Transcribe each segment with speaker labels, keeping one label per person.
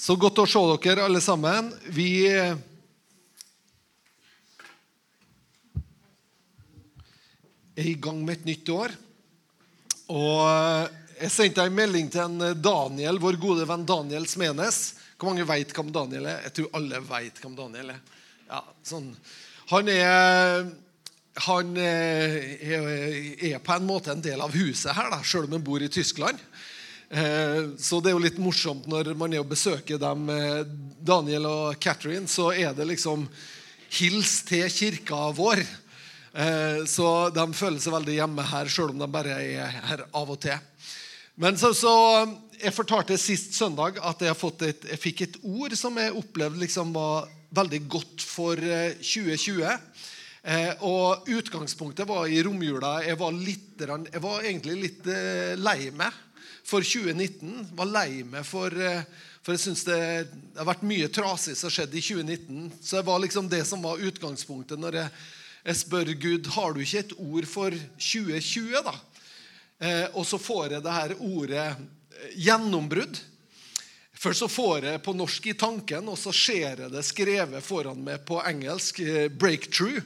Speaker 1: Så godt å se dere alle sammen. Vi er i gang med et nytt år. Og jeg sendte en melding til en Daniel, vår gode venn Daniel Smenes. Hvor mange vet hvem Daniel er? Jeg tror alle vet hvem Daniel er. Ja, sånn. Han er han er på en måte en del av huset her, da, selv om han bor i Tyskland. Eh, så det er jo litt morsomt når man er og besøker dem, eh, Daniel og Catherine, så er det liksom hils til kirka vår. Eh, så de føler seg veldig hjemme her, selv om de bare er her av og til. Men så, så Jeg fortalte sist søndag at jeg, et, jeg, fikk et ord som jeg opplevde liksom var veldig godt for 2020. Eh, og Utgangspunktet var i romjula. Jeg var, litt, jeg var egentlig litt lei meg for 2019. Var lei meg for, eh, for jeg syns det, det, har vært mye trasig som har skjedd i 2019. Så det var liksom det som var utgangspunktet når jeg, jeg spør Gud har du ikke et ord for 2020. da? Eh, og så får jeg det her ordet eh, gjennombrudd. Først så får jeg på norsk i tanken, og så ser jeg det skrevet foran meg på engelsk. Eh, 'breakthrough'.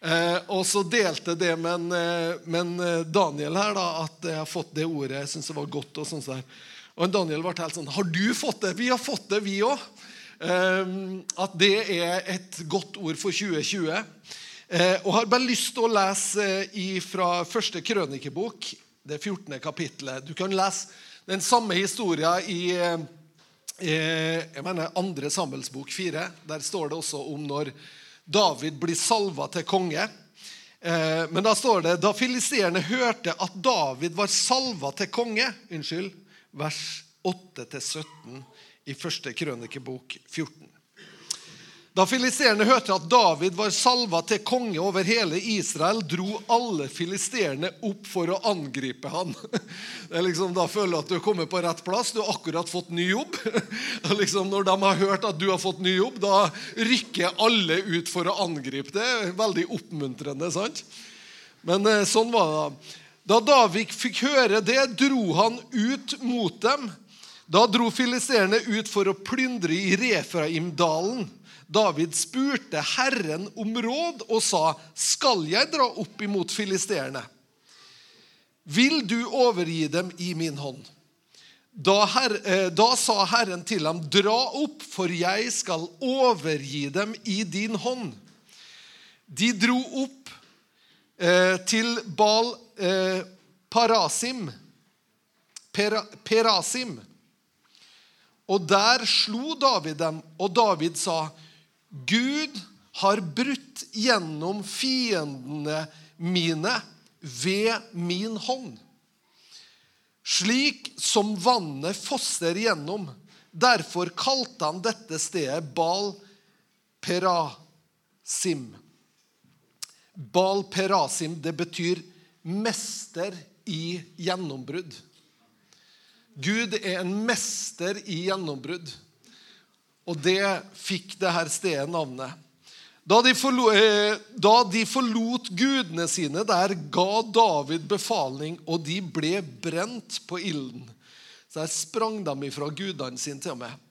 Speaker 1: Eh, og så delte det med en, med Daniel her, da, at jeg har fått det ordet. Jeg syns det var godt. Og sånt der. Og Daniel ble helt sånn 'Har du fått det?' Vi har fått det, vi òg. Eh, at det er et godt ord for 2020. Eh, og har bare lyst til å lese fra første krønikebok det 14. kapittelet. Du kan lese den samme historien i eh, jeg mener, andre Samuels bok 4. Der står det også om når David blir salva til konge. Eh, men da står det da filisterene hørte at David var salva til konge Unnskyld. Vers 8-17 i første krønikebok 14. Da filisterene hørte at David var salva til konge over hele Israel, dro alle filisterene opp for å angripe han. Det er liksom, da føler du at du er kommet på rett plass. Du har akkurat fått ny jobb. Liksom, når de har hørt at du har fått ny jobb, da rykker alle ut for å angripe. Det er veldig oppmuntrende. sant? Men eh, sånn var det. Da David fikk høre det, dro han ut mot dem. Da dro filisterene ut for å plyndre i Refraimdalen. David spurte Herren om råd og sa, 'Skal jeg dra opp imot filisterene?' 'Vil du overgi dem i min hånd?' Da, her, eh, da, sa Herren til ham, 'Dra opp, for jeg skal overgi dem i din hånd.' De dro opp eh, til Bal eh, Parasim, Pera, Perasim. Og der slo David dem, og David sa, Gud har brutt gjennom fiendene mine ved min hånd. Slik som vannet fosser gjennom. Derfor kalte han dette stedet Bal Perasim. Bal Perasim, det betyr mester i gjennombrudd. Gud er en mester i gjennombrudd. Og det fikk det her stedet navnet. Da de, forlot, eh, da de, forlot gudene sine, der ga David befaling, og de ble brent på ilden. Så der sprang de ifra gudene sine til og med.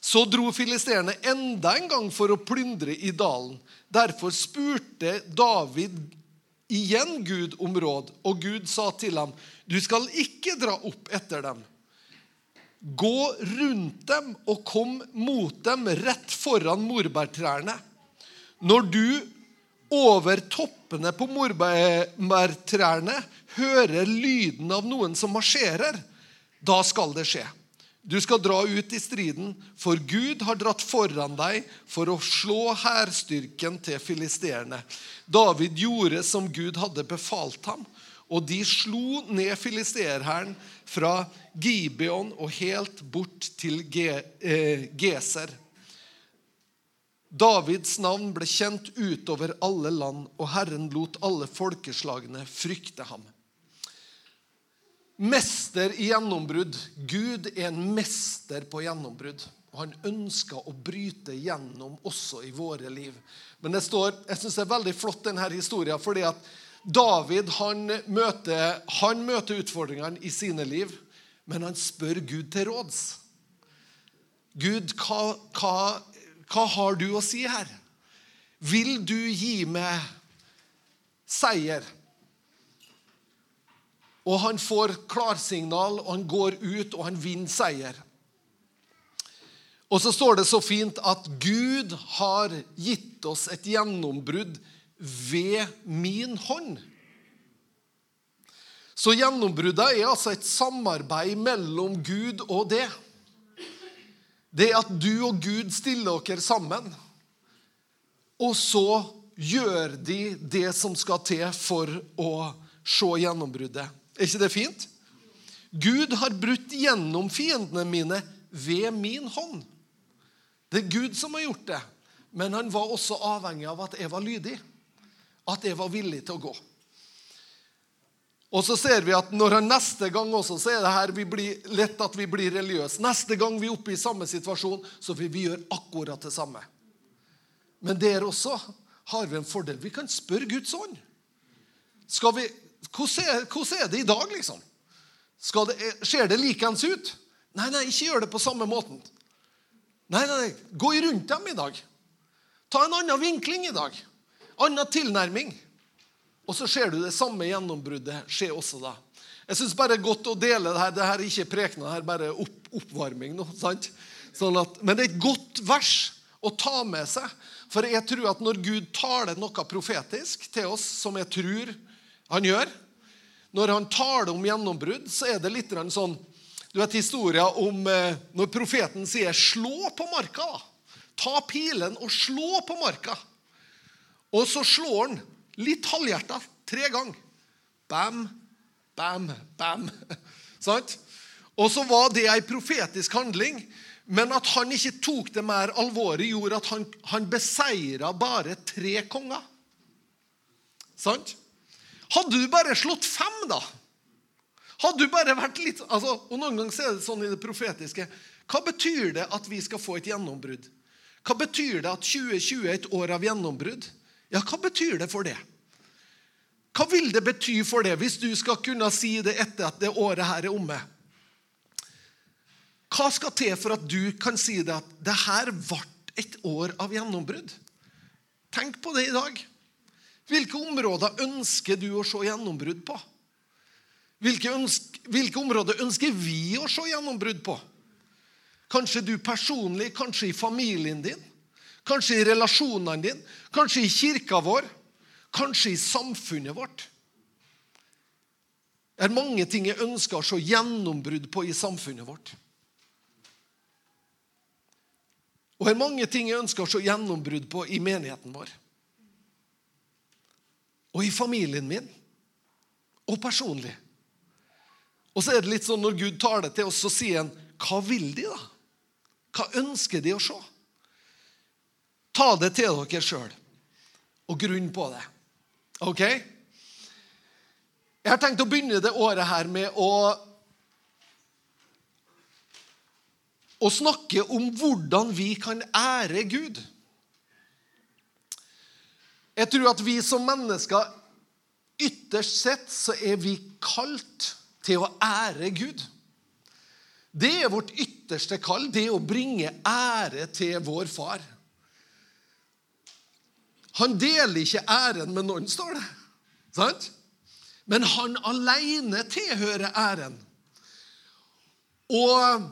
Speaker 1: Så dro filisterene enda en gang for å plyndre i dalen. Derfor spurte David igjen Gud om råd, og Gud sa til ham, 'Du skal ikke dra opp etter dem.' Gå rundt dem og kom mot dem rett foran morbærtrærne. Når du over toppene på morbærtrærne hører lyden av noen som marsjerer, da skal det skje. Du skal dra ut i striden, for Gud har dratt foran deg for å slå hærstyrken til filisterene. David gjorde som Gud hadde befalt ham, og de slo ned filisterhæren fra Gibeon og helt bort til eh, Geser. Davids navn ble kjent utover alle land, og Herren lot alle folkeslagene frykte ham. Mester i gjennombrudd. Gud er en mester på gjennombrudd. Og han ønsker å bryte gjennom også i våre liv. Men det står, jeg synes det er veldig flott, denne historien, fordi at David han møter, han møter utfordringene i sine liv, men han spør Gud til råds. Gud, hva, hva, hva har du å si her? Vil du gi meg seier? Og han får klarsignal, og han går ut, og han vinner seier. Og så står det så fint at Gud har gitt oss et gjennombrudd ved min hånd. Så gjennombruddet er altså et samarbeid mellom Gud og det. Det er at du og Gud stiller dere sammen, og så gjør de det som skal til for å se gjennombruddet. Er ikke det fint? Gud har brutt gjennom fiendene mine ved min hånd. Det er Gud som har gjort det, men han var også avhengig av at jeg var lydig. At jeg var villig til å gå. Og så ser vi at når neste gang også, så er det her vi blir, lett at vi blir religiøse. Neste gang vi er oppe i samme situasjon, så vil vi gjøre akkurat det samme. Men der også har vi en fordel. Vi kan spørre Guds ånd. Vi, hvordan, er, hvordan er det i dag, liksom? Det, ser det likens ut? Nei, nei, ikke gjør det på samme måten. Nei, nei, nei, gå rundt dem i dag. Ta en annen vinkling i dag. Annen tilnærming. Og så ser du det samme gjennombruddet skje også da. Jeg syns bare det er godt å dele det her. Det her er ikke prekena, det er bare opp, oppvarming. nå, sant? Sånn at, men det er et godt vers å ta med seg. For jeg tror at når Gud taler noe profetisk til oss, som jeg tror han gjør Når han taler om gjennombrudd, så er det litt sånn Du vet historien om eh, når profeten sier 'slå på marka'. da. Ta pilen og slå på marka. Og så slår han Litt halvhjerta. Tre ganger. Bam, bam, bam. Sant? Og så var det ei profetisk handling, men at han ikke tok det mer alvorlig, gjorde at han, han beseira bare tre konger. Sant? Hadde du bare slått fem, da? Hadde du bare vært litt altså, og Noen ganger er det sånn i det profetiske. Hva betyr det at vi skal få et gjennombrudd? Hva betyr det at 2020 er et år av gjennombrudd? Ja, hva betyr det for det? Hva vil det bety for det hvis du skal kunne si det etter at det året her er omme? Hva skal til for at du kan si det at det her ble et år av gjennombrudd? Tenk på det i dag. Hvilke områder ønsker du å se gjennombrudd på? Hvilke, ønske, hvilke områder ønsker vi å se gjennombrudd på? Kanskje du personlig, kanskje i familien din? Kanskje i relasjonene dine, kanskje i kirka vår, kanskje i samfunnet vårt. Det er mange ting jeg ønsker å se gjennombrudd på i samfunnet vårt. Og det er mange ting jeg ønsker å se gjennombrudd på i menigheten vår. Og i familien min. Og personlig. Og så er det litt sånn når Gud tar det til oss, så sier han Hva vil de, da? Hva ønsker de å se? Ta det til dere sjøl, og grunn på det. Ok? Jeg har tenkt å begynne det året her med å å snakke om hvordan vi kan ære Gud. Jeg tror at vi som mennesker ytterst sett så er vi kalt til å ære Gud. Det er vårt ytterste kall, det å bringe ære til vår far. Han deler ikke æren med noen, står det. Sant? Men han alene tilhører æren. Og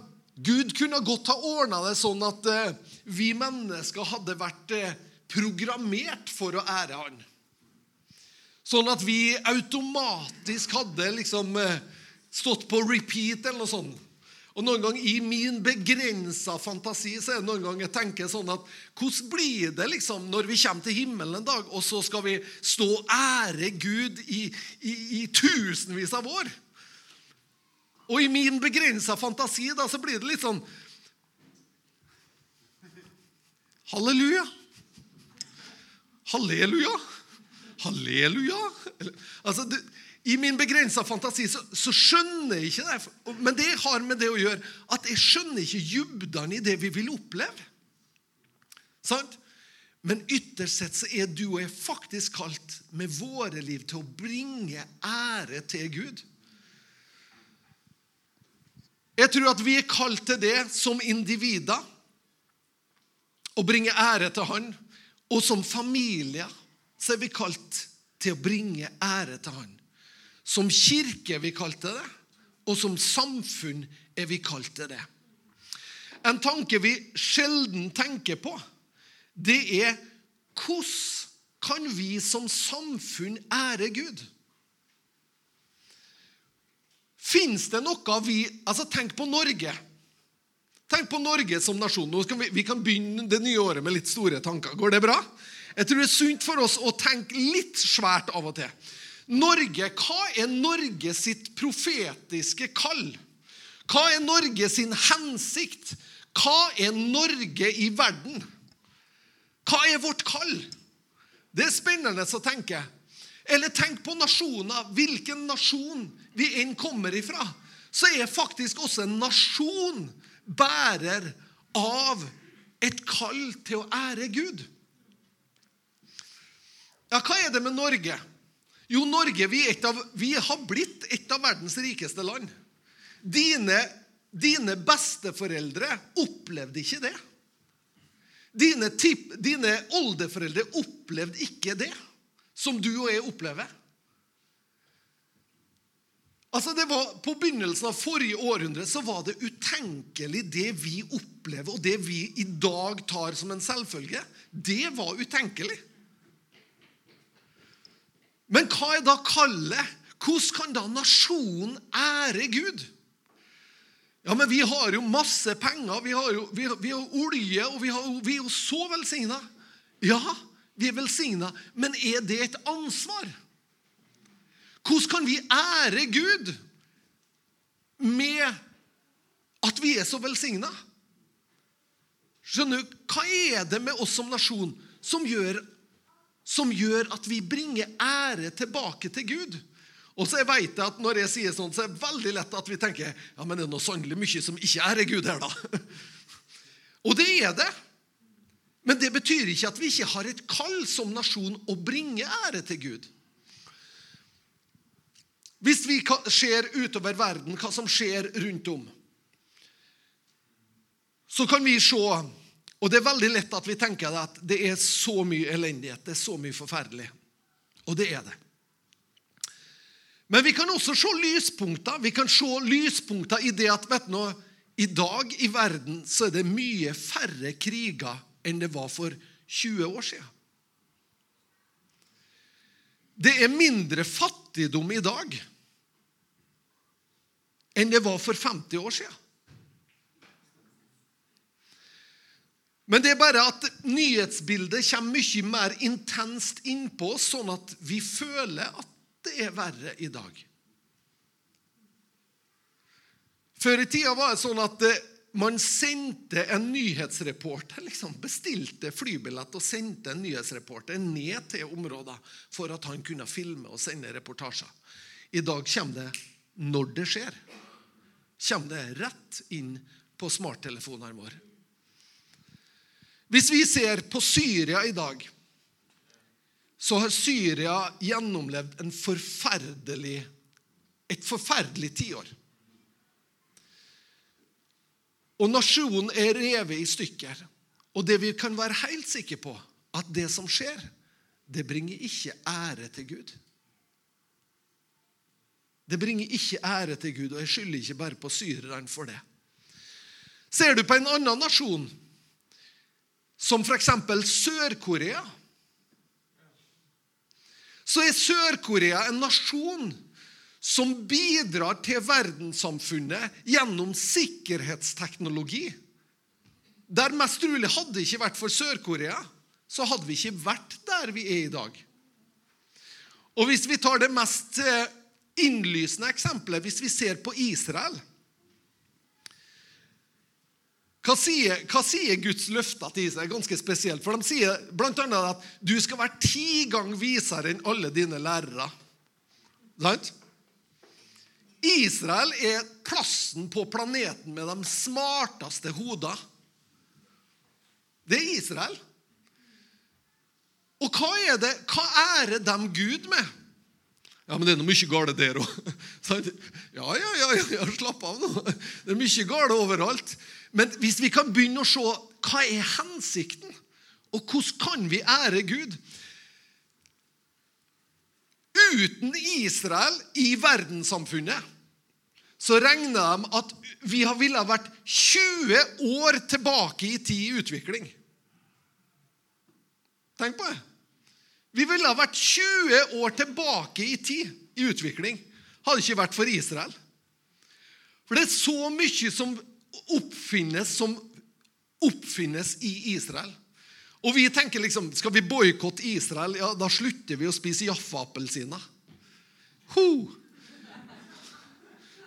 Speaker 1: Gud kunne godt ha ordna det sånn at eh, vi mennesker hadde vært eh, programmert for å ære han. Sånn at vi automatisk hadde liksom eh, stått på repeat eller noe sånt. Og noen gang I min begrensa fantasi så er det noen ganger jeg tenker sånn at hvordan blir det liksom når vi kommer til himmelen en dag, og så skal vi stå og ære Gud i, i, i tusenvis av år? Og i min begrensa fantasi da, så blir det litt sånn Halleluja. Halleluja. Halleluja. Altså, det, i min begrensa fantasi så, så, skjønner jeg ikke det. Men det har med det å gjøre at jeg skjønner ikke dybden i det vi vil oppleve. Sant? Men ytterst sett så er du og jeg faktisk kalt med våre liv til å bringe ære til Gud. Jeg tror at vi er kalt til det som individer. Å bringe ære til Han. Og som familie så er vi kalt til å bringe ære til Han. Som kirke er vi kalt til det, og som samfunn er vi kalt til det. En tanke vi sjelden tenker på, det er hvordan kan vi som samfunn ære Gud? Fins det noe vi altså Tenk på Norge. Tenk på Norge som nasjon. Nå vi, vi kan begynne det nye året med litt store tanker. Går det bra? Jeg tror det er sunt for oss å tenke litt svært av og til. Norge, Hva er Norge sitt profetiske kall? Hva er Norge sin hensikt? Hva er Norge i verden? Hva er vårt kall? Det er spennende å tenke. Eller tenk på nasjoner. Hvilken nasjon vi enn kommer ifra, så er faktisk også en nasjon bærer av et kall til å ære Gud. Ja, hva er det med Norge? Jo, Norge vi, av, vi har blitt et av verdens rikeste land. Dine, dine besteforeldre opplevde ikke det. Dine, tip, dine oldeforeldre opplevde ikke det som du og jeg opplever. Altså det var, På begynnelsen av forrige århundre så var det utenkelig, det vi opplever, og det vi i dag tar som en selvfølge. Det var utenkelig. Men hva er da kallet? Hvordan kan da nasjonen ære Gud? Ja, men vi har jo masse penger, vi har jo vi vi har olje, og vi, har, vi, er jo så velsigna. Ja, vi er velsigna, men er det et ansvar? Hvordan kan vi ære Gud med at vi er så velsigna? Skjønner du, Hva er det med oss som nasjon som gjør, som gjør at vi bringer ære tilbake til Gud? Og så jeg vet at Når jeg sier sånn, så er det veldig lett at vi tenker ja, men det er noe sannelig mye som ikke ærer Gud her, da. Og det er det. Men det betyr ikke at vi ikke har et kall som nasjon å bringe ære til Gud. Hvis vi ser utover verden, hva som skjer rundt om, så kan vi se Og det er veldig lett at vi tenker at det er så mye elendighet, det er så mye forferdelig. Og det er det. Men vi kan også se lyspunkter. Vi kan se lyspunkter i det at vet du, i dag i verden så er det mye færre kriger enn det var for 20 år siden. Det er mindre fattigdom i dag enn det var for 50 år siden. Men det er bare at nyhetsbildet kommer mye mer intenst innpå sånn at vi føler at det er verre i dag. Før i tida var det sånn at man sendte en nyhetsreporter, liksom bestilte flybillett og sendte en nyhetsreporter ned til områder for at han kunne filme og sende reportasjer. I dag kommer det når det skjer kommer det rett inn på smarttelefonene våre. Hvis vi ser på Syria i dag, så har Syria gjennomlevd en forferdelig, et forferdelig tiår. Og nasjonen er revet i stykker. Og det vi kan være helt sikre på, at det som skjer, det bringer ikke ære til Gud. Det bringer ikke ære til Gud, og jeg skylder ikke bare på syrerne for det. Ser du på en annen nasjon, som f.eks. Sør-Korea, så er Sør-Korea en nasjon som bidrar til verdenssamfunnet gjennom sikkerhetsteknologi. Der mest trolig hadde det ikke vært for Sør-Korea, så hadde vi ikke vært der vi er i dag. Og hvis vi tar det mest eh, innlysende eksempelet hvis vi ser på Israel. Hva sier, hva sier, Guds løfter til Israel? Ganske spesielt. For De sier bl.a. at du skal være ti ganger visere enn alle dine lærere. Sant? Israel er plassen på planeten med de smarteste hodene. Det er Israel. Og hva er det, hva ærer de Gud med? Ja, men det er noe mye galt der òg. Ja, ja, ja, ja, slapp av nå. Det er mye galt overalt. Men hvis vi kan begynne å se hva er hensikten, og hvordan kan vi ære Gud Uten Israel i verdenssamfunnet så regner de at vi ville vært 20 år tilbake i tid i utvikling. Tenk på det. Vi ville vært 20 år tilbake i tid i utvikling hadde det ikke vært for Israel. For det er så mye som oppfinnes, som oppfinnes i Israel. Og vi tenker liksom Skal vi boikotte Israel? Ja, da slutter vi å spise Jaffa-appelsiner.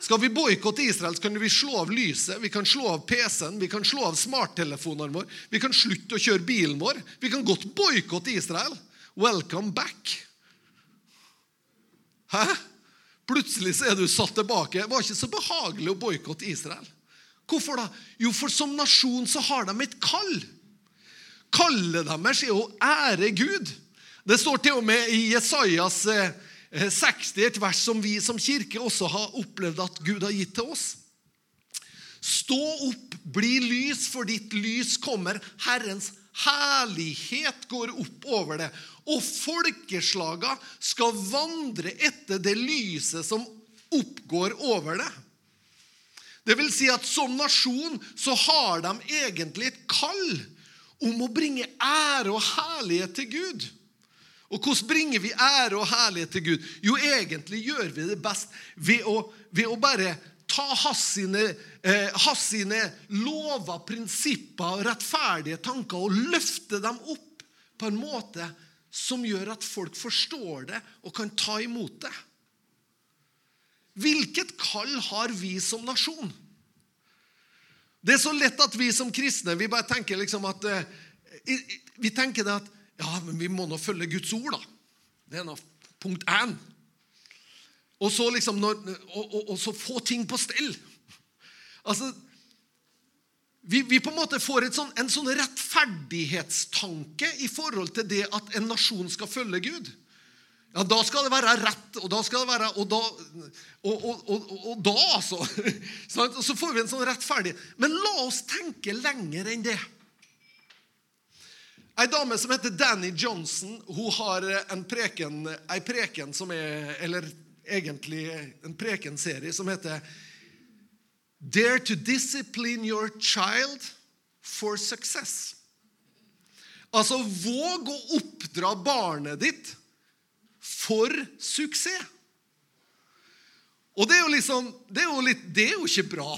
Speaker 1: Skal vi boikotte Israel, så kan vi slå av lyset, vi kan slå av PC-en, vi kan slå av smarttelefonene våre, vi kan slutte å kjøre bilen vår. Vi kan godt boikotte Israel. Welcome back. Hæ? Plutselig så er du satt tilbake. Det var ikke så behagelig å boikotte Israel. Hvorfor da? Jo, for som nasjon så har de et kall. Kallet deres er å ære Gud. Det står til og med i Jesajas 60, eh, et vers som vi som kirke også har opplevd at Gud har gitt til oss. Stå opp, bli lys, for ditt lys kommer. Herrens herlighet går opp over det. Og folkeslaga skal vandre etter det lyset som oppgår over det. Det vil si at som nasjon så har de egentlig et kall om å bringe ære og herlighet til Gud. Og hvordan bringer vi ære og herlighet til Gud? Jo, egentlig gjør vi det best ved å, ved å bare ta hans sine, eh, hans sine lover, prinsipper og rettferdige tanker og løfte dem opp på en måte som gjør at folk forstår det og kan ta imot det. Hvilket kall har vi som nasjon? Det er så lett at vi som kristne vi bare tenker liksom at eh, Vi tenker det at ja, men vi må nå følge Guds ord, da. Det er nå punkt én. Og så liksom når, og, og, og, så få ting på stell. Altså vi, vi på en måte får sånn, en sånn rettferdighetstanke i forhold til det at en nasjon skal følge Gud. Ja, da skal det være rett, og da skal det være Og da, og, og, og, og da altså. Så får vi en sånn rettferdig Men la oss tenke lenger enn det. Ei dame som heter Danny Johnson, hun har en preken, ei preken som er Eller egentlig en prekenserie som heter Dare to discipline your child for success. Altså våg å oppdra barnet ditt for suksess. Og det er jo liksom Det er jo, litt, det er jo ikke bra.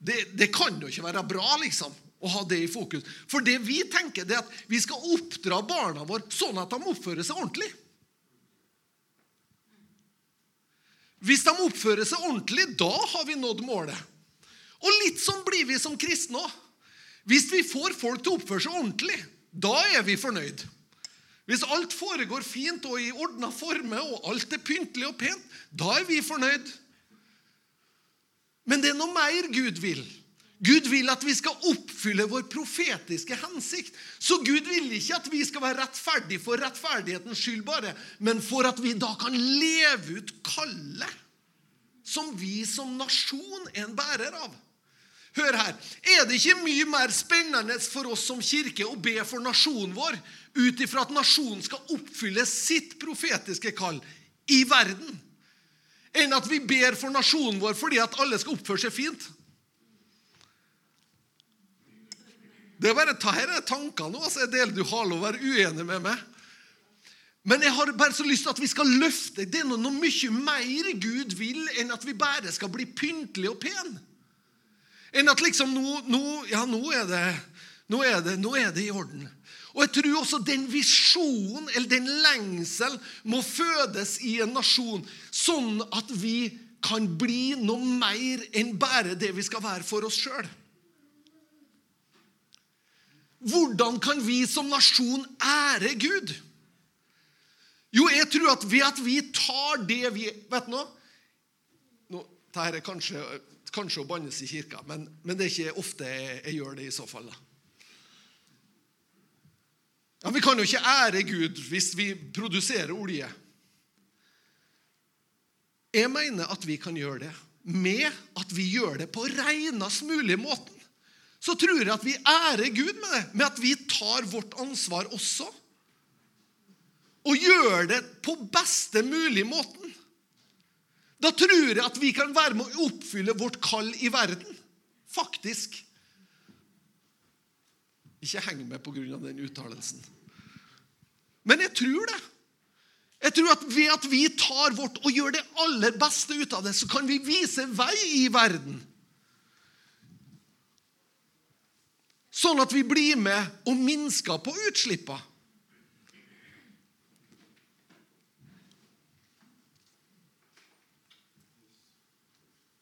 Speaker 1: Det, det, kan jo ikke være bra liksom, å ha det i fokus. For det vi tenker, det er at vi skal oppdra barna våre sånn at de oppfører seg ordentlig. Hvis de oppfører seg ordentlig, da har vi nådd målet. Og litt sånn blir vi som kristne òg. Hvis vi får folk til å oppføre seg ordentlig, da er vi fornøyd. Hvis alt foregår fint og i ordna former, og alt er pyntelig og pent, da er vi fornøyd. Men det er noe mer Gud vil. Gud vil at vi skal oppfylle vår profetiske hensikt. Så Gud vil ikke at vi skal være rettferdige for rettferdighetens skyld bare, men for at vi da kan leve ut kallet som vi som nasjon er en bærer av. Hør her. Er det ikke mye mer spennende for oss som kirke å be for nasjonen vår ut ifra at nasjonen skal oppfylle sitt profetiske kall i verden, enn at vi ber for nasjonen vår fordi at alle skal oppføre seg fint? Det er bare her er tankene nå. Altså, jeg deler du lov å være uenig med meg. Men jeg har bare så lyst til at vi skal løfte Det er noe, noe mye mer Gud vil enn at vi bare skal bli pyntelige og pene. Enn at liksom nå, nå, Ja, nå er, det, nå, er det, nå er det i orden. Og jeg tror også den visjonen eller den lengsel må fødes i en nasjon, sånn at vi kan bli noe mer enn bare det vi skal være for oss sjøl. Hvordan kan vi som nasjon ære Gud? Jo, jeg tror at ved at vi tar det vi Vet du noe? Nå, Dette er kanskje kanskje å bannes i kirka, men, men, det er ikke ofte jeg, jeg gjør det i så fall. da. Ja, Vi kan jo ikke ære Gud hvis vi produserer olje. Jeg mener at vi kan gjøre det med at vi gjør det på renest mulig måten. Så tror jeg at vi ærer Gud med det, med at vi tar vårt ansvar også. Og gjør det på beste mulig måten. Da tror jeg at vi kan være med å oppfylle vårt kall i verden. Faktisk. Ikke heng med pga. den uttalelsen. Men jeg tror det. Jeg tror at Ved at vi tar vårt og gjør det aller beste ut av det, så kan vi vise vei i verden. Sånn at vi blir med og minsker på utslippene.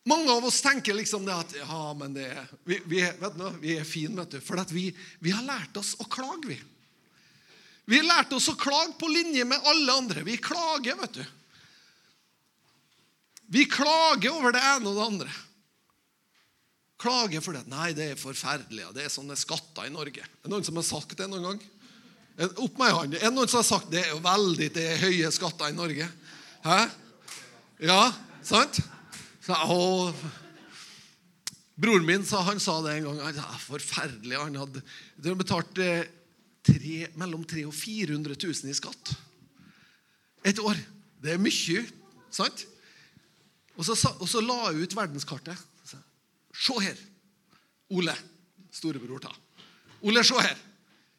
Speaker 1: Mange av oss tenker liksom det at ja, men det er, vi, vi, vet du, vi er fine, vet du. For vi, vi, har lært oss å klage, vi. Vi lært oss å klage på linje med alle andre. Vi klager, vet du. Vi klager over det ene og det andre. Klager for det. Nei, det er forferdelig. Det er sånne skatter i Norge. Er det noen som har sagt det noen gang? Opp med hånden. Er det noen som har sagt det er veldig det er høye skatter i Norge? Hæ? Ja, sant? Og Broren min sa, han sa det en gang. Han sa, forferdelig. Han hadde, betalt eh, tre, mellom 300 og 400 000 i skatt et år. Det er mye, sant? Og så, og så la jeg ut verdenskartet. Se her. Ole. Storebror, ta. Ole, se her.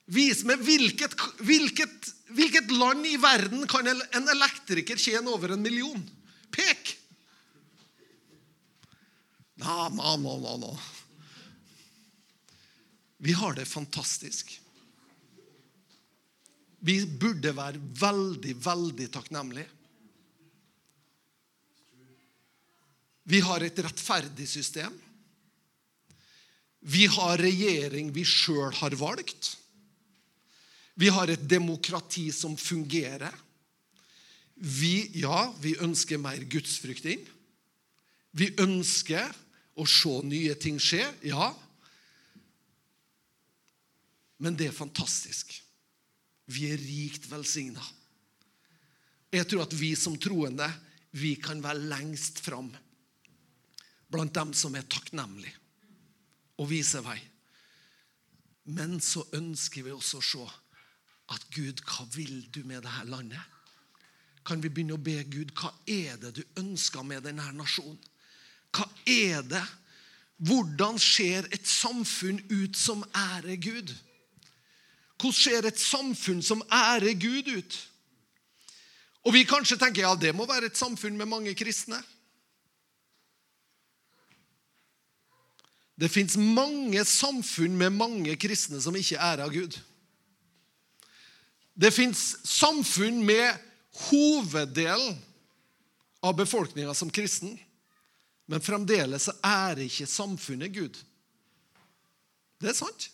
Speaker 1: Vis meg hvilket, hvilket, hvilket land i verden kan en elektriker tjene over en million. Pek! Nå, nå, nå, nå. Vi har det fantastisk. Vi burde være veldig, veldig takknemlige. Vi har et rettferdig system. Vi har regjering vi sjøl har valgt. Vi har et demokrati som fungerer. Vi, ja, vi ønsker mer gudsfrykt inn. Vi ønsker å se nye ting skje. Ja. Men det er fantastisk. Vi er rikt velsigna. Jeg tror at vi som troende vi kan være lengst fram blant dem som er takknemlige, og vise vei. Men så ønsker vi også å se at Gud, hva vil du med dette landet? Kan vi begynne å be Gud, hva er det du ønsker med denne nasjonen? Hva er det? Hvordan ser et samfunn ut som ærer Gud? Hvordan ser et samfunn som ærer Gud, ut? Og vi kanskje tenker ja, det må være et samfunn med mange kristne. Det fins mange samfunn med mange kristne som ikke ærer Gud. Det fins samfunn med hoveddelen av befolkninga som kristen. Men fremdeles ærer ikke samfunnet Gud. Det er sant.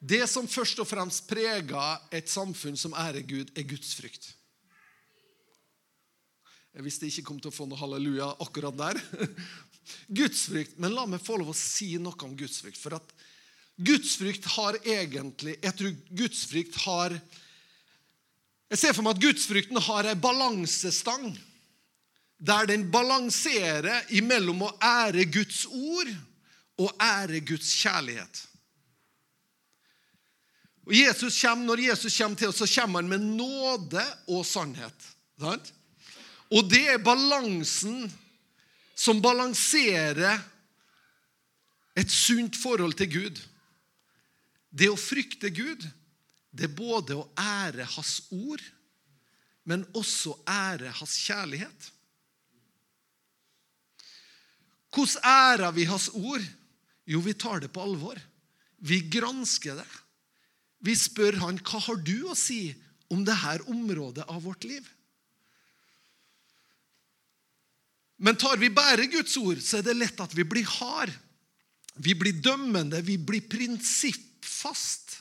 Speaker 1: Det som først og fremst preger et samfunn som ærer Gud, er gudsfrykt. Jeg visste jeg ikke kom til å få noe halleluja akkurat der. Gudsfrykt. Men la meg få lov å si noe om gudsfrykt. For at gudsfrykt har egentlig Jeg tror gudsfrykt har Jeg ser for meg at gudsfrykten har ei balansestang. Der den balanserer imellom å ære Guds ord og ære Guds kjærlighet. Og Jesus kommer, Når Jesus kommer til oss, så kommer han med nåde og sannhet. Og det er balansen som balanserer et sunt forhold til Gud. Det å frykte Gud, det er både å ære Hans ord, men også ære Hans kjærlighet. Hvordan ærer vi Hans ord? Jo, vi tar det på alvor. Vi gransker det. Vi spør han, hva har du å si om dette området av vårt liv? Men tar vi bare Guds ord, så er det lett at vi blir hard. Vi blir dømmende, vi blir prinsippfast.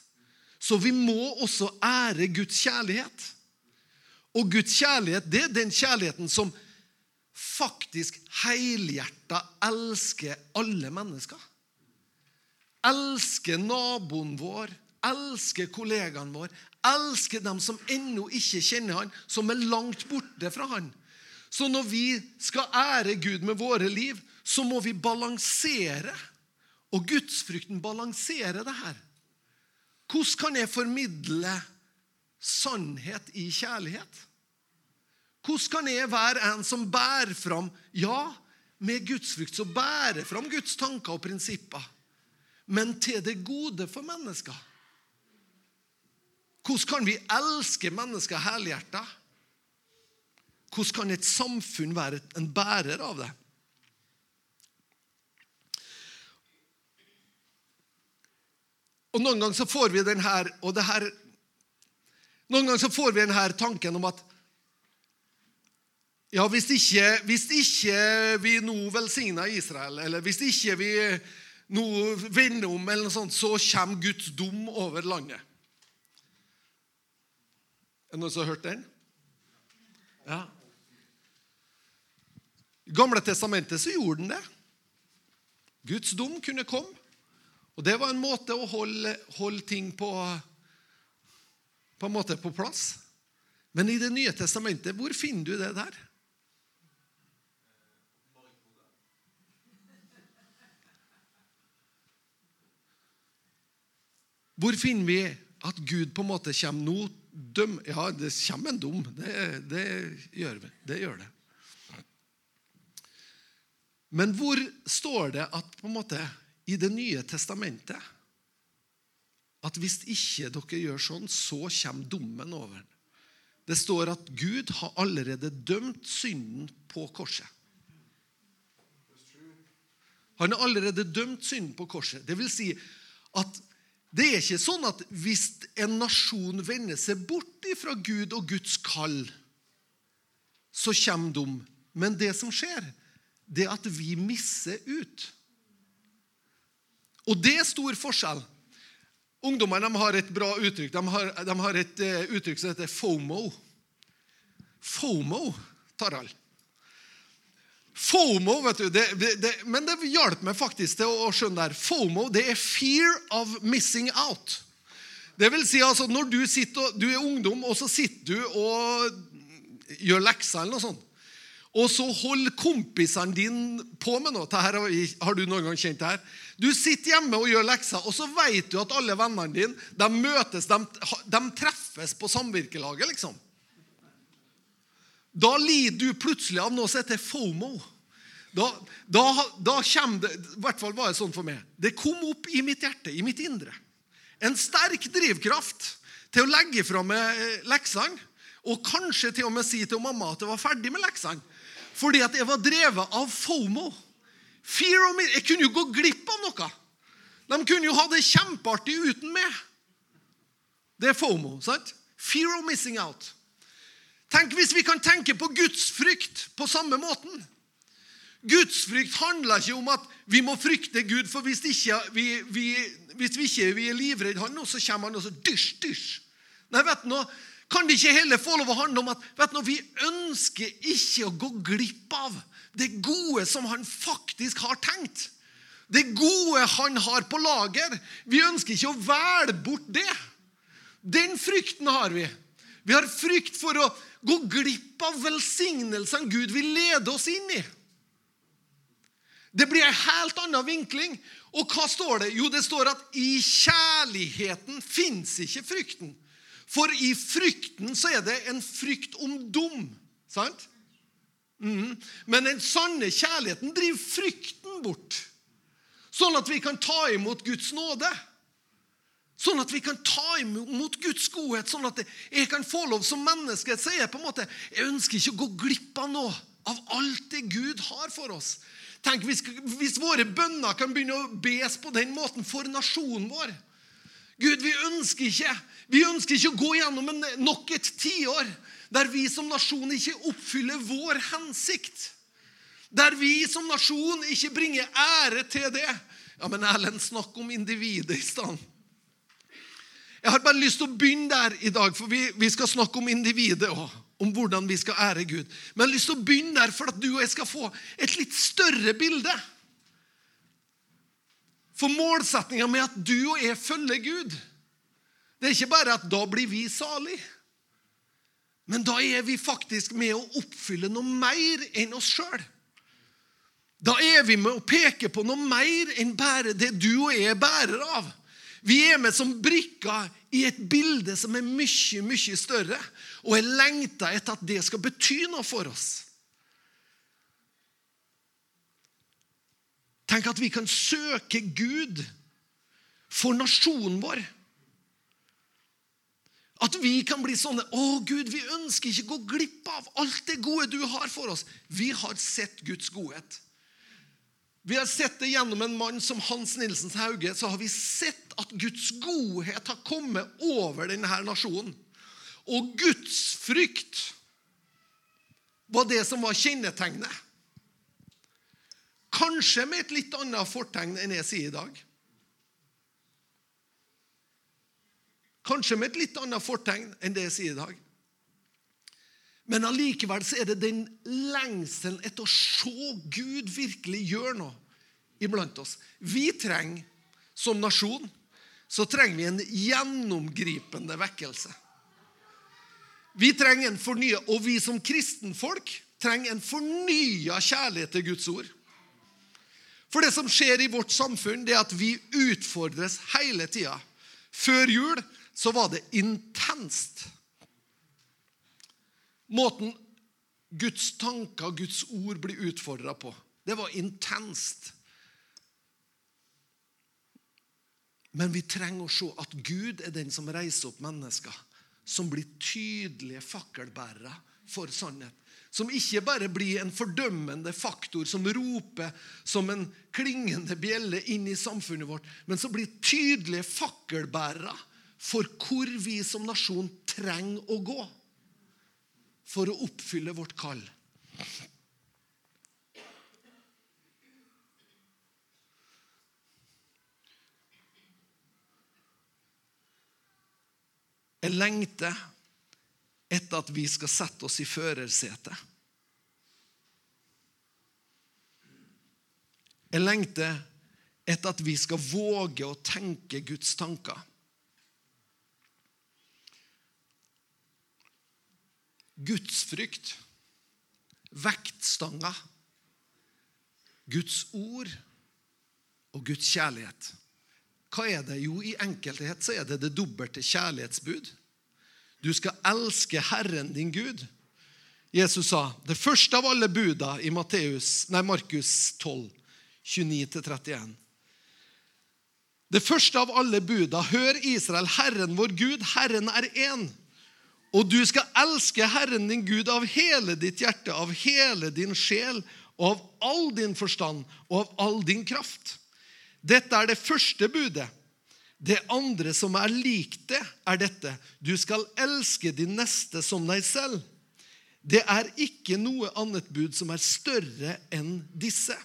Speaker 1: Så vi må også ære Guds kjærlighet. Og Guds kjærlighet det er den kjærligheten som faktisk helhjerta elsker alle mennesker. Elsker naboen vår, elsker kollegaen vår, elsker dem som ennå ikke kjenner han, som er langt borte fra han. Så når vi skal ære Gud med våre liv, så må vi balansere. Og gudsfrykten balanserer det her. Hvordan kan jeg formidle sannhet i kjærlighet? Hvordan kan jeg være en som bærer fram Ja, med gudsfrykt så bærer fram Guds tanker og prinsipper, men til det gode for mennesker. Hvordan kan vi elske mennesker helhjerta? Hvordan kan et samfunn være en bærer av det? Og Noen ganger så får vi den her, og det her Noen ganger så får vi denne tanken om at ja, hvis ikke, hvis ikke vi nå velsigner Israel, eller hvis ikke vi nå vender om, eller noe sånt, så kommer Guds dom over landet. Er det noen som har hørt den? Ja. I Gamle testamentet så gjorde den det. Guds dom kunne komme. Og det var en måte å holde, holde ting på, på, på plass. Men i Det nye testamentet, hvor finner du det der? Hvor finner vi at Gud på en måte kommer nå døm, Ja, det kommer en dom. Det, det, gjør vi. Det gjør det. Men hvor står det at på en måte i Det nye testamentet at hvis ikke dere gjør sånn, så kommer dommen over. den? Det står at Gud har allerede dømt synden på korset. Han har allerede dømt synden på korset. Det vil si at det er ikke sånn at hvis en nasjon vender seg bort fra Gud og Guds kall, så kommer dom. Men det som skjer, det at vi misser ut. Og det er stor forskjell. Ungdommene har et bra uttrykk. De har, de har et uh, uttrykk som heter FOMO. FOMO, Tarald. FOMO, vet du, det, det, men det hjalp meg faktisk til å skjønne det her. FOMO det er fear of missing out. Det vil si altså, Når du, sitter, du er ungdom, og så sitter du og gjør lekser eller noe sånt, og så holder kompisene dine på med noe. Dette har du noen gang kjent det her? Du sitter hjemme og gjør lekser, og så vet du at alle vennene dine de møtes, de, de treffes på samvirkelaget. liksom. Da lider du plutselig av noe som heter FOMO. Da, da, da kommer det I hvert fall var det sånn for meg. Det kom opp i mitt hjerte, i mitt indre. En sterk drivkraft til å legge fram leksene. Og kanskje til og med si til mamma at jeg var ferdig med leksene. Fordi at jeg var drevet av FOMO. Fear of me. Jeg kunne jo gå glipp av noe. De kunne jo ha det kjempeartig uten meg. Det er FOMO. sant? Fear of missing out. Tenk hvis vi kan tenke på gudsfrykt på samme måten. Gudsfrykt handler ikke om at vi må frykte Gud, for hvis, ikke vi, vi, hvis vi ikke vi er livredde han, så kommer han og så dysj, dysj. Nei, vet du, kan det ikke heller få lov å handle om at vet du, vi ønsker ikke å gå glipp av det gode som han faktisk har tenkt. Det gode han har på lager. Vi ønsker ikke å velge bort det. Den frykten har vi. Vi har frykt for å gå glipp av velsignelsene Gud vil lede oss inn i. Det blir en helt annen vinkling. Og hva står det? Jo, det står at i kjærligheten fins ikke frykten. For i frykten så er det en frykt om dom. Sant? Mm. Men den sanne kjærligheten driver frykten bort. Sånn at vi kan ta imot Guds nåde. Sånn at vi kan ta imot Guds godhet, sånn at jeg kan få lov som menneske. Så jeg på en måte, jeg ønsker ikke å gå glipp av noe av alt det Gud har for oss. Tenk hvis, hvis våre bønner kan begynne å bes på den måten for nasjonen vår. Gud, vi ønsker ikke vi ønsker ikke å gå gjennom en, nok et tiår der vi som nasjon ikke oppfyller vår hensikt. Der vi som nasjon ikke bringer ære til det. Ja, men Erlend, snakk om individet i stedet. Jeg har bare lyst til å begynne der i dag, for vi, vi skal snakke om individet òg. om hvordan vi skal ære Gud. Men jeg har lyst til å begynne der for at du og jeg skal få et litt større bilde. For målsettinga med at du og jeg følger Gud, det er ikke bare at da blir vi salig. Men da er vi faktisk med å oppfylle noe mer enn oss sjøl. Da er vi med å peke på noe mer enn bare det du og jeg er bærer av. Vi er med som brikker i et bilde som er mye, mye større, og jeg lengter etter at det skal bety noe for oss. Tenk at vi kan søke Gud for nasjonen vår. At vi kan bli sånne Å, Gud, vi ønsker ikke å gå glipp av alt det gode du har for oss. Vi har sett Guds godhet. Vi har sett det gjennom en mann som Hans Nilsens Hauge. Så har vi sett at Guds godhet har kommet over denne nasjonen. Og Guds frykt var det som var kjennetegnet. Kanskje med et litt annet fortegn enn jeg sier i dag. Kanskje med et litt annet fortegn enn det jeg sier i dag. Men allikevel så er det den lengselen etter å se Gud virkelig gjøre noe iblant oss. Vi trenger, som nasjon, så trenger vi en gjennomgripende vekkelse. Vi trenger en fornya, Og vi som kristenfolk trenger en fornya kjærlighet til Guds ord. For det som skjer i vårt samfunn, det er at vi utfordres hele tida. Før jul så var det intenst. Måten Guds tanker, Guds ord, blir utfordra på, det var intenst. Men vi trenger å se at Gud er den som reiser opp mennesker som blir tydelige fakkelbærere for sannhet. Som ikke bare blir en fordømmende faktor som roper som en klingende bjelle inn i samfunnet vårt, men som blir tydelige fakkelbærere for hvor vi som nasjon trenger å gå for å oppfylle vårt kall. Jeg lengter etter at vi skal sette oss i førersetet. Jeg lengter etter at vi skal våge å tenke Guds tanker. Gudsfrykt, vektstanger, Guds ord og Guds kjærlighet. Hva er det? Jo, i enkelthet så er det det dobbelte kjærlighetsbud. Du skal elske Herren din Gud. Jesus sa det første av alle buda i Matteus, nei, Markus 12, 29-31. Det første av alle buda. Hør, Israel, Herren vår Gud, Herren er én. Og du skal elske Herren din Gud av hele ditt hjerte, av hele din sjel, og av all din forstand og av all din kraft. Dette er det første budet. Det andre som er likt det, er dette. Du skal elske din neste som deg selv. Det er ikke noe annet bud som er større enn disse.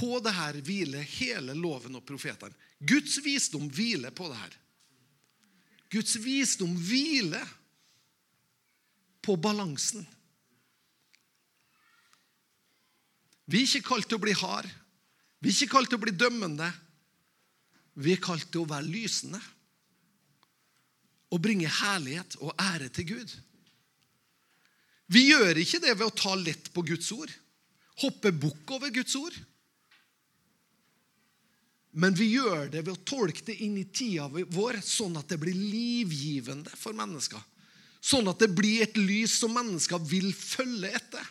Speaker 1: På det her hviler hele loven og profetene. Guds visdom hviler på det her. Guds visdom hviler på balansen. Vi er ikke kalt til å bli hard. Vi er ikke kalt til å bli dømmende. Vi er kalt til å være lysende og bringe herlighet og ære til Gud. Vi gjør ikke det ved å ta lett på Guds ord, hoppe bukk over Guds ord. Men vi gjør det ved å tolke det inn i tida vår, sånn at det blir livgivende for mennesker. Sånn at det blir et lys som mennesker vil følge etter.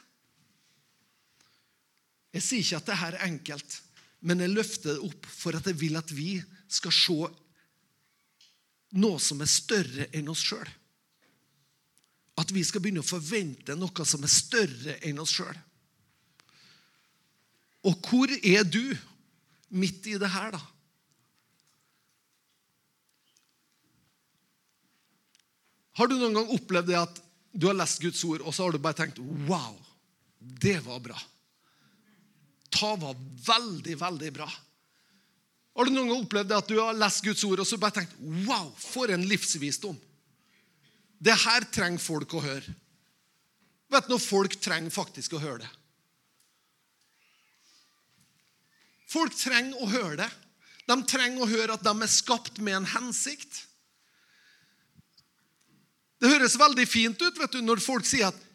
Speaker 1: Jeg sier ikke at dette er enkelt, men jeg løfter det opp for at jeg vil at vi skal se noe som er større enn oss sjøl. At vi skal begynne å forvente noe som er større enn oss sjøl. Og hvor er du midt i det her, da? Har du noen gang opplevd det at du har lest Guds ord, og så har du bare tenkt Wow, det var bra. Ta var veldig, veldig bra. Har du noen gang opplevd at du har lest Guds ord og så bare tenkt Wow, for en livsvisdom! Det her trenger folk å høre. Vet du når folk trenger faktisk å høre det? Folk trenger å høre det. De trenger å høre at de er skapt med en hensikt. Det høres veldig fint ut vet du, når folk sier at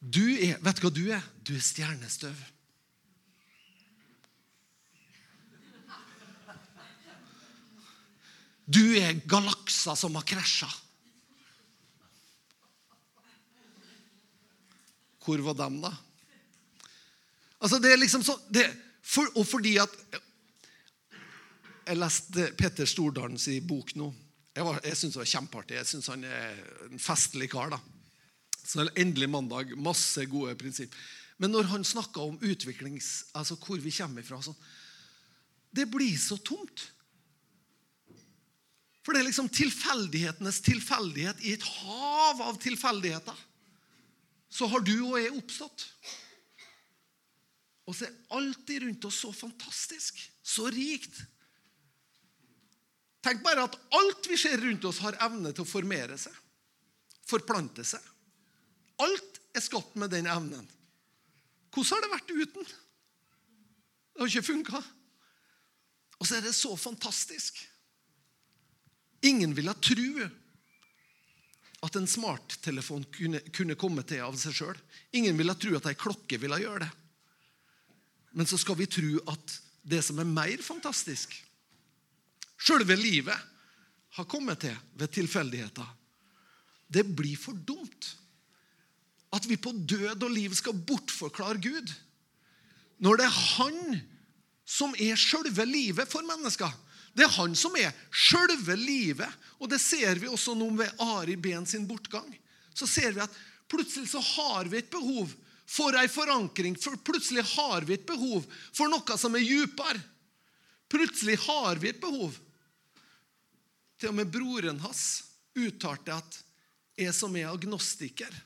Speaker 1: du er Vet du hva du er? Du er stjernestøv. Du er galakser som har krasja. Hvor var dem, da? Altså, det er liksom så, det, for, Og fordi at Jeg leste Petter Stordalens bok nå. Jeg, var, jeg syns det var kjempeartig. Jeg syns han er en festlig kar. da. Så Endelig mandag. Masse gode prinsipp. Men når han snakka om utviklings, altså hvor vi kommer fra sånn, Det blir så tomt. For det er liksom tilfeldighetenes tilfeldighet i et hav av tilfeldigheter. Så har du og jeg oppstått. Og så er alltid rundt oss så fantastisk, så rikt. Tenk bare at alt vi ser rundt oss, har evne til å formere seg, forplante seg. Alt er skapt med den evnen. Hvordan har det vært uten? Det har ikke funka. Og så er det så fantastisk. Ingen ville tro at en smarttelefon kunne, kunne komme til av seg sjøl. Ingen ville tro at ei klokke ville gjøre det. Men så skal vi tro at det som er mer fantastisk, sjølve livet, har kommet til ved tilfeldigheter. Det blir for dumt at vi på død og liv skal bortforklare Gud. Når det er Han som er sjølve livet for mennesker. Det er han som er sjølve livet. Og det ser vi også nå ved Ari Ben sin bortgang. Så ser vi at plutselig så har vi et behov for ei forankring. For plutselig har vi et behov for noe som er djupere. Plutselig har vi et behov. Til og med broren hans uttalte at 'jeg som er agnostiker'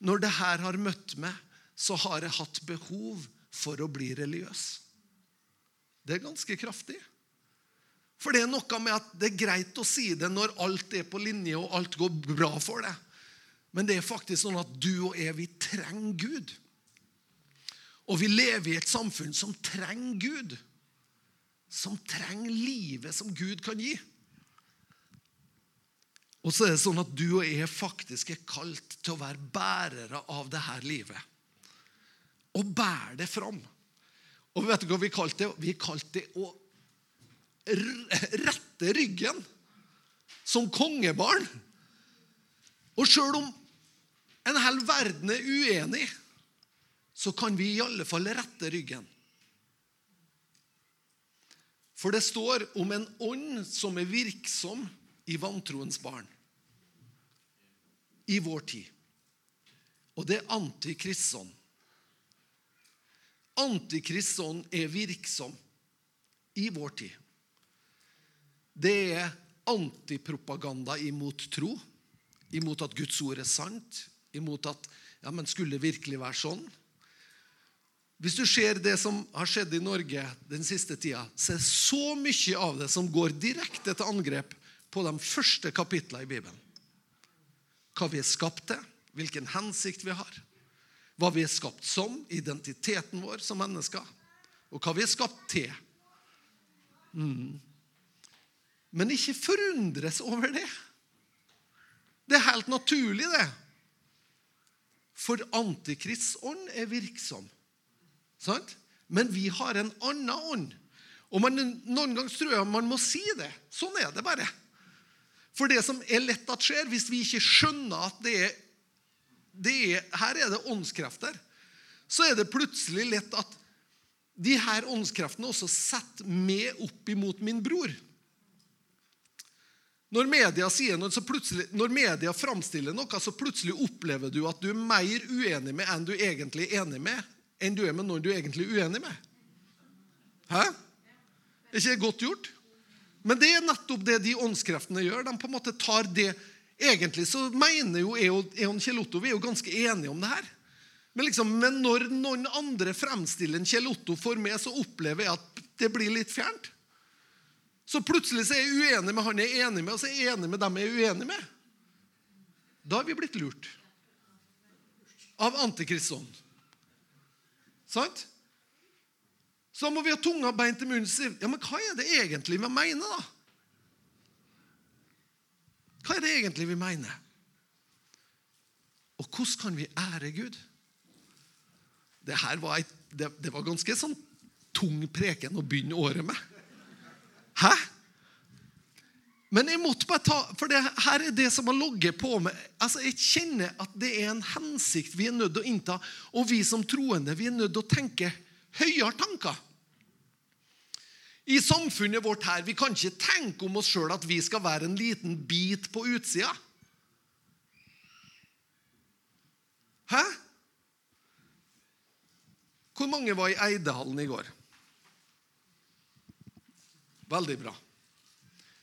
Speaker 1: Når det her har møtt meg, så har jeg hatt behov for å bli religiøs. Det er ganske kraftig. For det er noe med at det er greit å si det når alt er på linje og alt går bra for deg. Men det er faktisk sånn at du og jeg, vi trenger Gud. Og vi lever i et samfunn som trenger Gud. Som trenger livet som Gud kan gi. Og så er det sånn at du og jeg faktisk er kalt til å være bærere av det her livet. Og bære det fram. Og vet du hva vi kalte det? Vi kalte det å rette ryggen som kongebarn. Og sjøl om en hel verden er uenig, så kan vi i alle fall rette ryggen. For det står om en ånd som er virksom i vantroens barn i vår tid. Og det er antikristånd. Antikristånd er virksom i vår tid det er antipropaganda imot tro. Imot at Guds ord er sant. Imot at ja, men skulle det virkelig være sånn? Hvis du ser det som har skjedd i Norge den siste tida, så er så mye av det som går direkte til angrep på de første kapitlene i Bibelen. Hva vi er skapt til, hvilken hensikt vi har. Hva vi er skapt som, identiteten vår som mennesker. Og hva vi er skapt til. Mm. Men ikke forundres over det. Det er helt naturlig, det. For antikristsånd er virksom. Sant? Men vi har en annen ånd. Og man, Noen ganger tror jeg man må si det. Sånn er det bare. For det som er lett at skjer, hvis vi ikke skjønner at det er, det er Her er det åndskrefter. Så er det plutselig lett at de her åndskreftene også setter meg opp imot min bror. Når media, sier noe, så når media framstiller noe, så plutselig opplever du at du er mer uenig med enn du egentlig er enig med, enn du er med noen du er egentlig uenig med. Hæ? Er ikke det godt gjort? Men det er nettopp det de åndskreftene gjør. De på en måte tar det Egentlig så mener jo Eon Kjell-Otto vi er jo ganske enige om det her. Men, liksom, men når noen andre fremstiller en Kjell-Otto for meg, så opplever jeg at det blir litt fjernt. Så plutselig så er jeg uenig med han jeg er enig med, og så er jeg enig med dem jeg er uenig med. Da har vi blitt lurt av antikristånd. Sant? Så må vi ha tunga beint til munnen og si ja, men hva er det egentlig vi mener, da? Hva er det egentlig vi mener? Og hvordan kan vi ære Gud? Det her var, et, det, det var ganske sånn tung preken å begynne året med. Hæ? Men jeg måtte bare ta, for det her er det som har ligget på meg. Altså, Jeg kjenner at det er en hensikt vi er nødt til å innta. Og vi som troende vi er nødt til å tenke høyere tanker. I samfunnet vårt her, Vi kan ikke tenke om oss sjøl at vi skal være en liten bit på utsida. Hæ? Hvor mange var i Eidehallen i går? Veldig bra.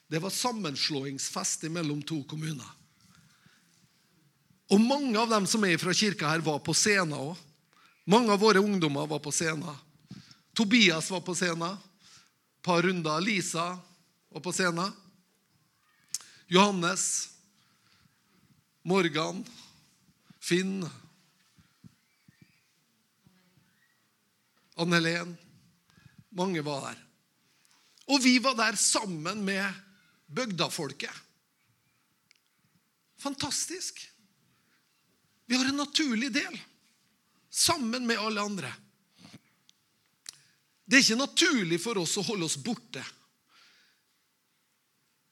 Speaker 1: Det var sammenslåingsfest mellom to kommuner. Og mange av dem som er fra kirka her, var på scenen òg. Mange av våre ungdommer var på scenen. Tobias var på scenen. Et par runder. Lisa var på scenen. Johannes. Morgan. Finn. Ann Helen. Mange var der. Og vi var der sammen med bygdafolket. Fantastisk. Vi har en naturlig del sammen med alle andre. Det er ikke naturlig for oss å holde oss borte.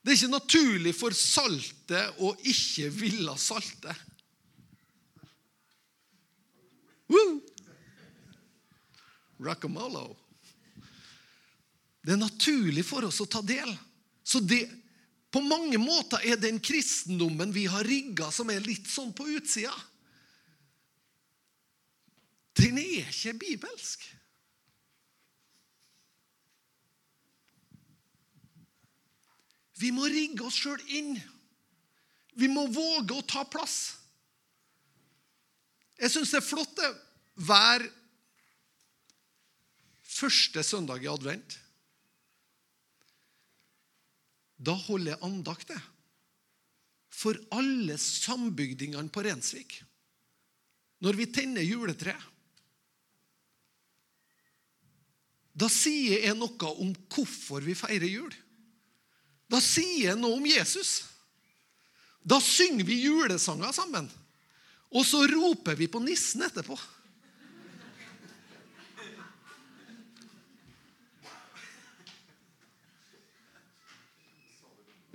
Speaker 1: Det er ikke naturlig for saltet å ikke ville salte. Woo! Rockamolo. Det er naturlig for oss å ta del. Så det, på mange måter er den kristendommen vi har rigga, som er litt sånn på utsida, den er ikke bibelsk. Vi må rigge oss sjøl inn. Vi må våge å ta plass. Jeg syns det er flott det hver første søndag i advent. Da holder jeg andakt for alle sambygdingene på Rensvik. Når vi tenner juletreet. Da sier jeg noe om hvorfor vi feirer jul. Da sier jeg noe om Jesus. Da synger vi julesanger sammen. Og så roper vi på nissen etterpå.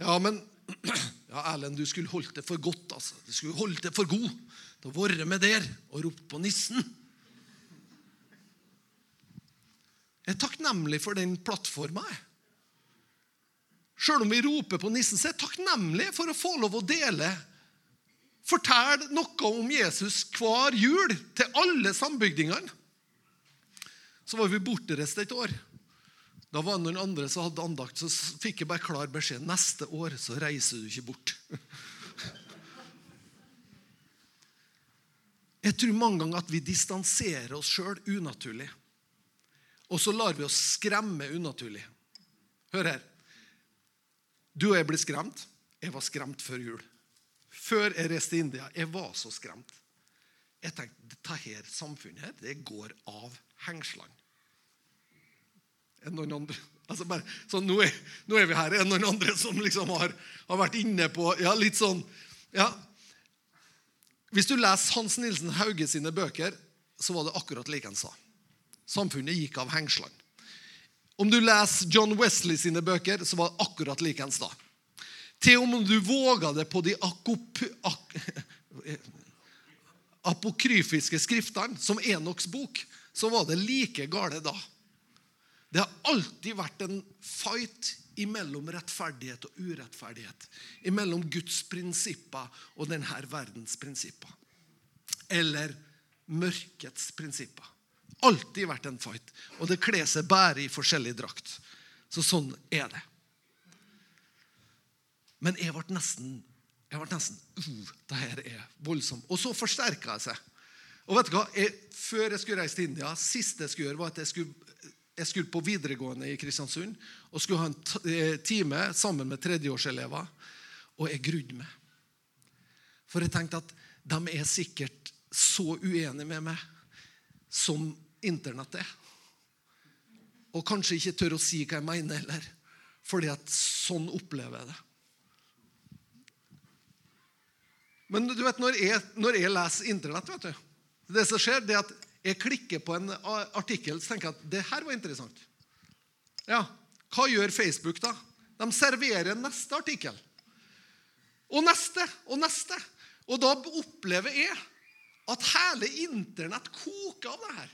Speaker 1: Ja, men ja, Erlend, du skulle holdt det for godt. altså. Du skulle holdt det for god til å være med der og ropt på nissen. Jeg er takknemlig for den plattforma. Sjøl om vi roper på nissen, så er jeg takknemlig for å få lov å dele. Fortell noe om Jesus hver jul til alle sambygdingene. Så var vi bortreist et år. Da var det noen andre som hadde andakt, så fikk jeg bare klar beskjed neste år så reiser du ikke bort. Jeg tror mange ganger at vi distanserer oss sjøl unaturlig. Og så lar vi oss skremme unaturlig. Hør her. Du og jeg blir skremt. Jeg var skremt før jul. Før jeg reiste til India. Jeg var så skremt. Jeg tenkte dette her samfunnet her, det går av hengslene enn noen andre. Altså bare, så nå er, nå er, vi her. enn noen andre som liksom har, har, vært inne på ja, litt sånn ja. Hvis du leser Hans Nilsen Hauge sine bøker, så var det akkurat like han sa. Samfunnet gikk av hengslene. Om du leser John Wesley sine bøker, så var det akkurat like han sa. Til om du våga det på de akop, ak, apokryfiske skriftene, som Enoks bok, så var det like gale da. Det har alltid vært en fight imellom rettferdighet og urettferdighet. Imellom Guds prinsipper og denne verdens prinsipper. Eller mørkets prinsipper. Alltid vært en fight. Og det kler seg bare i forskjellig drakt. Så sånn er det. Men jeg ble nesten jeg ble nesten uh, det her er voldsomt. Og så forsterka jeg seg. Og vet du hva? Jeg, før jeg skulle reise til India, siste jeg skulle gjøre, var at jeg skulle Jeg skulle på videregående i Kristiansund og skulle ha en eh, time sammen med tredjeårselever. Og jeg grudde meg. For jeg tenkte at de er sikkert så uenige med meg som Internett er. Og kanskje ikke tør å si hva jeg mener heller. Fordi at sånn opplever jeg det. Men du vet, når jeg, når jeg leser Internett vet du, Det som skjer, det er at jeg klikker på en artikkel så tenker jeg at det her var interessant. Ja, Hva gjør Facebook, da? De serverer neste artikkel. Og neste og neste. Og da opplever jeg at hele Internett koker av det her.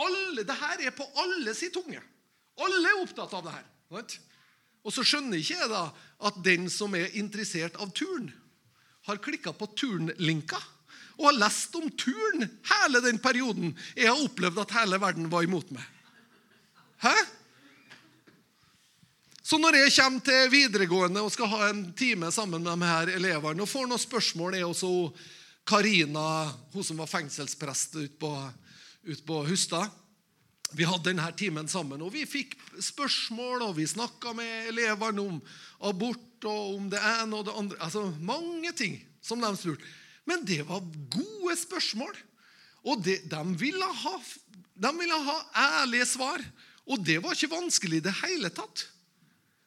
Speaker 1: Alle, det her er på alle sin tunge. Alle er opptatt av det her. Og så skjønner ikke jeg da at den som er interessert av turn, har klikka på turnlinka og har lest om turen hele den perioden jeg har opplevd at hele verden var imot meg. Hæ? Så når jeg kommer til videregående og skal ha en time sammen med de her elevene og får noen spørsmål, er også Karina, hun som var fengselsprest ute på, ut på Hustad Vi hadde denne timen sammen, og vi fikk spørsmål, og vi snakka med elevene om abort og om det ene og det andre. Altså mange ting som de spurte. Men det var gode spørsmål. Og det, de, ville ha, de ville ha ærlige svar. Og det var ikke vanskelig i det hele tatt.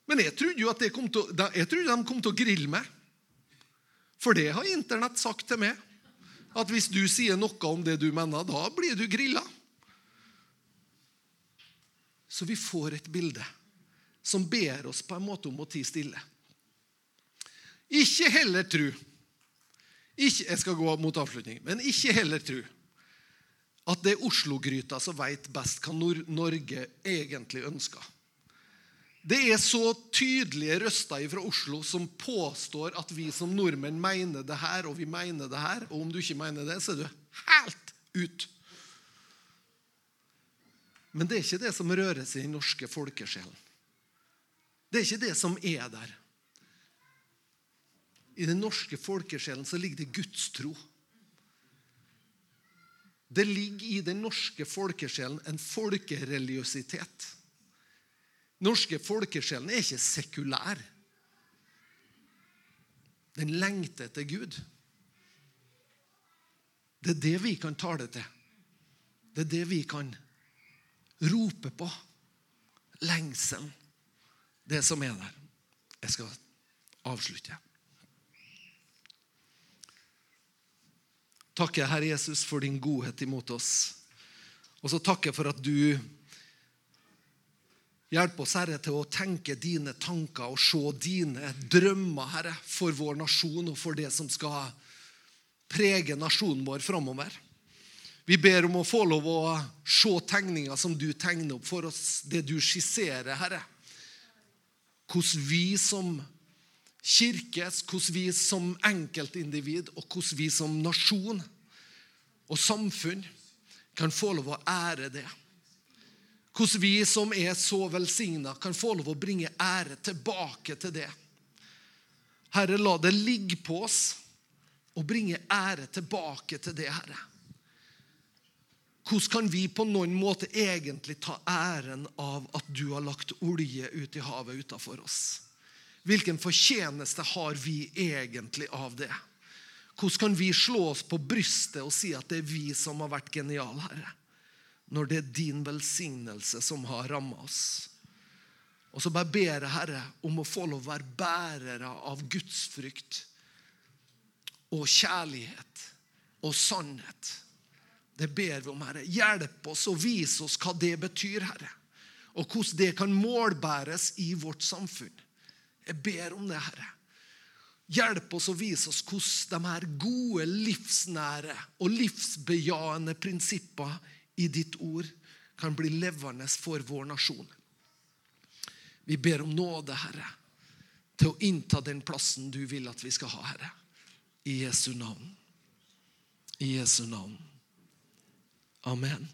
Speaker 1: Men jeg trodde jo at de kom til, jeg trodde de kom til å grille meg. For det har Internett sagt til meg. At hvis du sier noe om det du mener, da blir du grilla. Så vi får et bilde som ber oss på en måte om å tie stille. Ikke heller tro ikke, Jeg skal gå mot avslutning. Men ikke heller tro at det er Oslo-gryta som veit best hva Norge egentlig ønsker. Det er så tydelige røster fra Oslo som påstår at vi som nordmenn mener det her, og vi mener det her. Og om du ikke mener det, så er du helt ut. Men det er ikke det som rører seg i den norske folkesjelen. Det er ikke det som er der. I den norske folkesjelen så ligger det gudstro. Det ligger i den norske folkesjelen en folkereligiøsitet. Den norske folkesjelen er ikke sekulær. Den lengter etter Gud. Det er det vi kan tale til. Det er det vi kan rope på. Lengselen. Det som er der. Jeg skal avslutte. Takker Herre Jesus, for din godhet imot oss. Og så takker jeg for at du hjelper oss, Herre, til å tenke dine tanker og se dine drømmer, Herre, for vår nasjon og for det som skal prege nasjonen vår framover. Vi ber om å få lov å se tegninger som du tegner opp for oss, det du skisserer, Herre. Hvordan vi som kirke, hvordan vi som enkeltindivid og hvordan vi som nasjon og samfunn kan få lov å ære det. Hvordan vi som er så velsigna, kan få lov å bringe ære tilbake til det. Herre, la det ligge på oss å bringe ære tilbake til det, Herre. Hvordan kan vi på noen måte egentlig ta æren av at du har lagt olje ut i havet utafor oss? Hvilken fortjeneste har vi egentlig av det? Hvordan kan vi slå oss på brystet og si at det er vi som har vært geniale, Herre? Når det er din velsignelse som har ramma oss. Og så bare ber jeg, Herre, om å få lov å være bærere av Guds frykt og kjærlighet og sannhet. Det ber vi om, Herre. Hjelp oss og vis oss hva det betyr, Herre. Og hvordan det kan målbæres i vårt samfunn. Jeg ber om det, Herre. Hjelp oss å vise oss hvordan de her gode, livsnære og livsbejaende prinsipper i ditt ord kan bli levende for vår nasjon. Vi ber om nåde, Herre, til å innta den plassen du vil at vi skal ha, Herre. I Jesu navn. I Jesu navn. Amen.